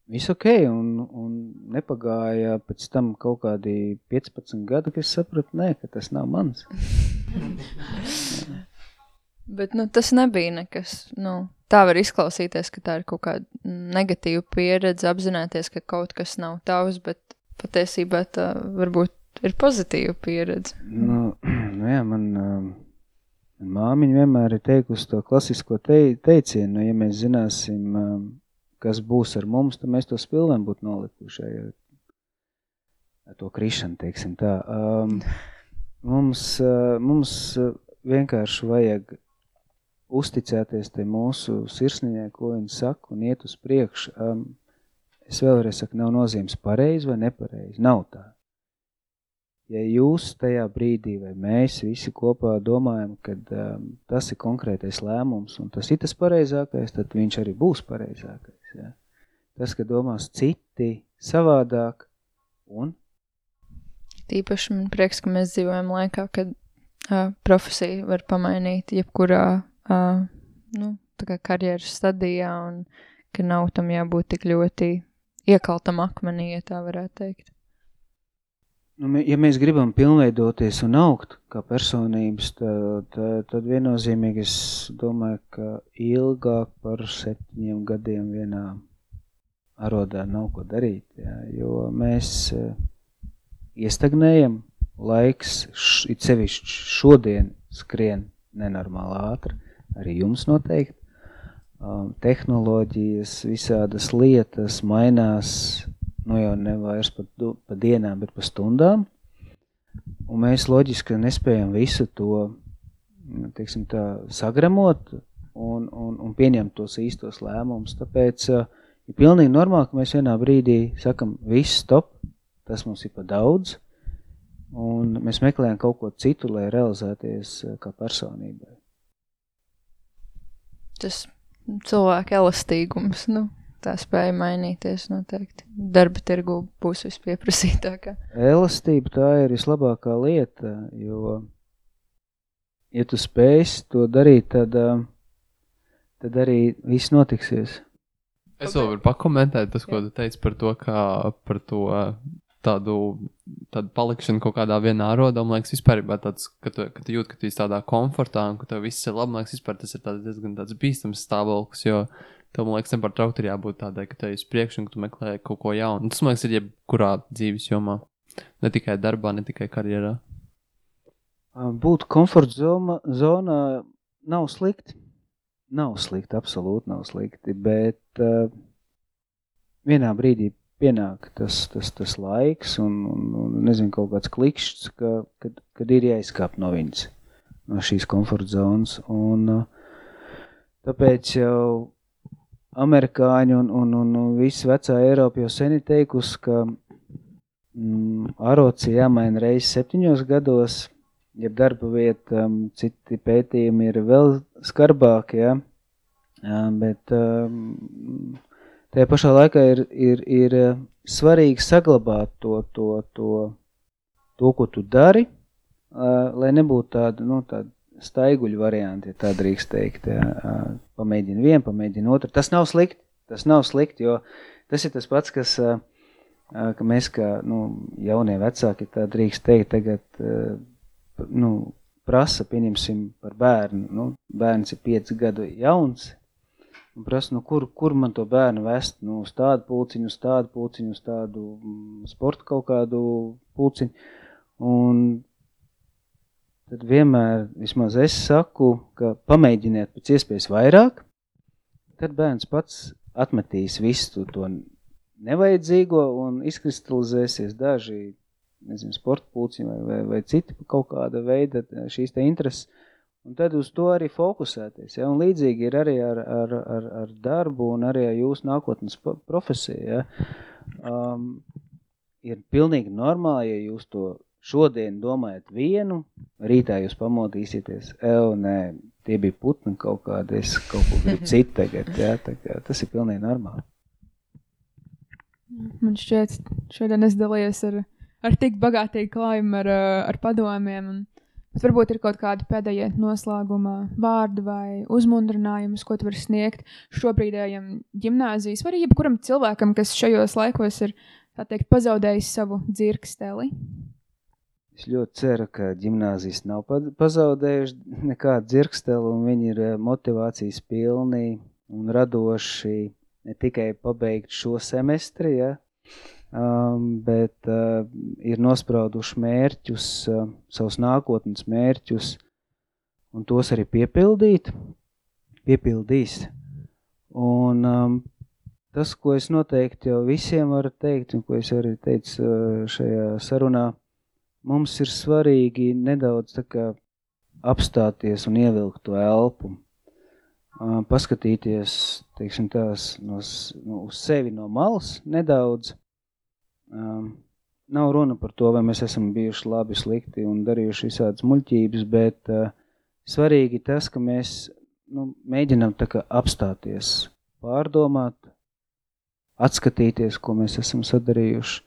viss ok, un, un nepagāja pēc tam kaut kādi 15 gadi, kad es sapratu, nē, ka tas nav mans. Bet nu, tas nebija nekas. Nu, tā var izklausīties, ka tā ir kaut kāda negatīva pieredze, apzināties, ka kaut kas nav tavs, bet patiesībā tā varbūt ir pozitīva pieredze. Nu, nu jā, man, um, māmiņa vienmēr ir teikusi to klasisko te, teicienu, nu, ja mēs zināsim, um, kas būs ar mums, tad mēs to spilvēm būtu nolikuši ar to krišanu, teiksim tā. Um, mums, uh, mums vienkārši vajag uzticēties te mūsu sirsniņai, ko viņi saka, un iet uz priekšu. Um, Es vēlreiz saku, nav nozīmes pareizi vai nepareizi. Nav tā. Ja jūs tajā brīdī vai mēs visi kopā domājam, ka um, tas ir konkrētais lēmums un tas ir tas pareizākais, tad viņš arī būs pareizākais. Ja? Tas, ka domās citi savādāk un Tīpaši man prieks, ka mēs dzīvojam laikā, kad uh, profesija var pamainīt jebkurā uh, nu, karjeras stadijā un ka nav tam jābūt tik ļoti iekaltam akmenī, ja tā varētu teikt. Nu, ja mēs gribam pilnveidoties un augt kā personības, tad, tad, tad viennozīmīgi es domāju, ka ilgāk par septiņiem gadiem vienā arodā nav ko darīt, jā, jo mēs uh, iestagnējam, laiks, it sevišķi šodien skrien nenormāli ātri, arī jums noteikti, um, tehnoloģijas, visādas lietas mainās, nu jau ne vairs pa, pa dienām, bet pa stundām, un mēs loģiski nespējam visu to, nu, teiksim tā, sagramot un, un, un pieņemt tos īstos lēmumus, tāpēc uh, ir pilnīgi normāli, ka mēs vienā brīdī sakam, viss stop, tas mums ir pa daudz, un mēs meklējam kaut ko citu, lai realizēties uh, kā personībai. Tas cilvēka elastīgums. Nu, tā spēja mainīties noteikti. Darba tirgu būs vispieprasītākā. Elastība tā ir vislabākā lieta, jo, ja tu spēsi to darīt, tad, tad arī viss notiksies. Es vēl varu pakomentēt tas, ko tu teici par to, kā par to tādu, tādu palikšanu kaut kādā vienā arodā. Man liekas, vispār tāds, ka tu, ka tu jūti, ka tu esi tādā komfortā un ka tev viss ir labi. Man liekas, vispār tas ir tāds diezgan tāds bīstams stāvoklis, jo tev, man liekas, nepārtraukti ir jābūt tādai, ka tev ir priekš un ka tu meklē kaut ko jaunu. Tas, man liekas, ir jebkurā dzīves jomā. Ne tikai darbā, ne tikai karjerā. Būt komforta zona, zonā nav slikti. Nav slikti, absolūti nav slikti, bet uh, vienā brīdī pienāk tas, tas, tas laiks un, un, un nezinu, kaut kāds klikšķis, ka, kad, kad ir jāizkāp no viņas, no šīs komforta zonas. Un, tāpēc jau amerikāņi un, un, un, un visi vecā Eiropa jau sen ir teikusi, ka mm, arots ir jāmaina reizes septiņos gados, ja darba vieta, um, citi pētījumi ir vēl skarbāki, ja? bet um, Tajā pašā laikā ir, ir, ir svarīgi saglabāt to, to, to, to ko tu dari, uh, lai nebūtu tāda, nu, tāda staiguļu varianti, ja tā drīkst teikt. Pamēģini vienu, pamēģini otru. Tas nav slikti, tas nav slikti, jo tas ir tas pats, kas, ka mēs kā nu, jaunie vecāki, tā drīkst teikt, tagad, nu, prasa, pieņemsim par bērnu. Nu, bērns ir 5 gadu jauns, un prasa, nu, kur, kur man to bērnu vest, nu, uz tādu pulciņu, uz tādu pulciņu, uz tādu mm, sporta kaut kādu pulciņu, un tad vienmēr, vismaz es saku, ka pamēģiniet pēc iespējas vairāk, tad bērns pats atmetīs visu to nevajadzīgo un izkristalizēsies daži, nezinu, sporta pulciņi vai, vai, vai citi kaut kāda veida šīs te intereses, Un tad uz to arī fokusēties. Ja? Un līdzīgi ir arī ar, ar, ar, ar darbu un arī ar jūsu nākotnes profesiju. Ja? Um, ir pilnīgi normāli, ja jūs to šodien domājat vienu, rītā jūs pamodīsieties, evo, nē, tie bija putni kaut kādi, es kaut ko gribu citu tagad, jā, tā kā tas ir pilnīgi normāli. Man šķiet, šodien es dalījos ar, ar tik bagātīgu klājumu, ar, ar padomiem. Un, bet varbūt ir kaut kādi pēdējie noslēguma vārdi vai uzmundrinājumi, ko tu vari sniegt šobrīdējam gimnāzijas vai jebkuram cilvēkam, kas šajos laikos ir teikt, pazaudējis savu dzirksteli. Es ļoti ceru, ka gimnāzijas nav pazaudējuši nekādu dzirksteli, un viņi ir eh, motivācijas pilni un radoši ne tikai pabeigt šo semestri, ja, um, bet uh, ir nosprauduši mērķus, uh, savus nākotnes mērķus, un tos arī piepildīt, piepildīs. Un um, tas, ko es noteikti jau visiem varu teikt, un ko es arī teicu uh, šajā sarunā, mums ir svarīgi nedaudz kā apstāties un ievilkt to elpu paskatīties teiksim, tās, no, no, uz sevi no malas nedaudz. Um, nav runa par to, vai mēs esam bijuši labi, slikti un darījuši visādas muļķības, bet uh, svarīgi tas, ka mēs nu, mēģinām apstāties, pārdomāt, atskatīties, ko mēs esam sadarījuši,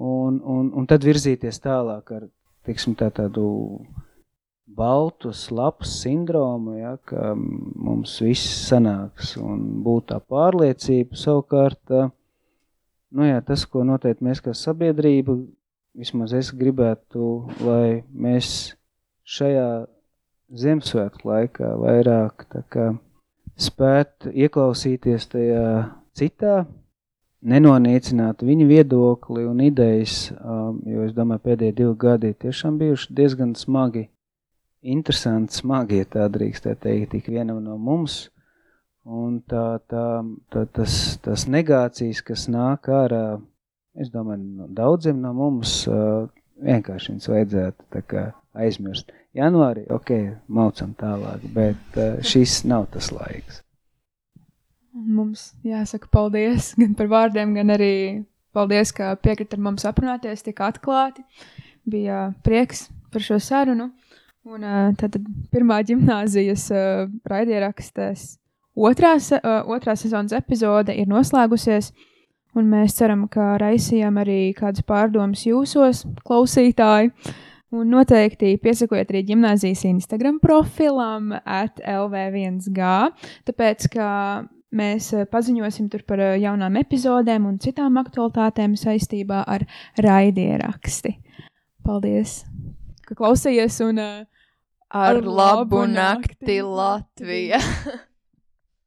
un, un, un tad virzīties tālāk ar teiksim, tā, tādu baltu slapas sindromu, ja, ka mums viss sanāks un būt tā pārliecība savukārt, nu jā, tas, ko noteikti mēs kā sabiedrība, vismaz es gribētu, lai mēs šajā Ziemassvētku laikā vairāk kā spētu ieklausīties tajā citā, nenonīcināt viņu viedokli un idejas, jo es domāju, pēdējie divi gadi tiešām bijuši diezgan smagi interesanti, smagi, ja tā drīkst teikt, ik vienam no mums. Un tā, tā, tā, tas, tas negācijas, kas nāk ārā, es domāju, no daudziem no mums vienkārši viņas vajadzētu aizmirst. Janvārī, ok, maucam tālāk, bet šis nav tas laiks. Mums jāsaka paldies gan par vārdiem, gan arī paldies, ka piekrita ar mums aprunāties tik atklāti. Bija prieks par šo sarunu. Un tad pirmā gimnāzijas raidierakstēs otrā, otrā sezonas epizode ir noslēgusies. Un mēs ceram, ka raisījām arī kādas pārdomas jūsos, klausītāji. Un noteikti piesakojiet arī gimnāzijas Instagram profilam, LV1G, tāpēc, ka mēs paziņosim tur par jaunām epizodēm un citām aktualitātēm saistībā ar raidieraksti. Paldies! ka klausījies un uh, ar, ar labu nakti Latvija!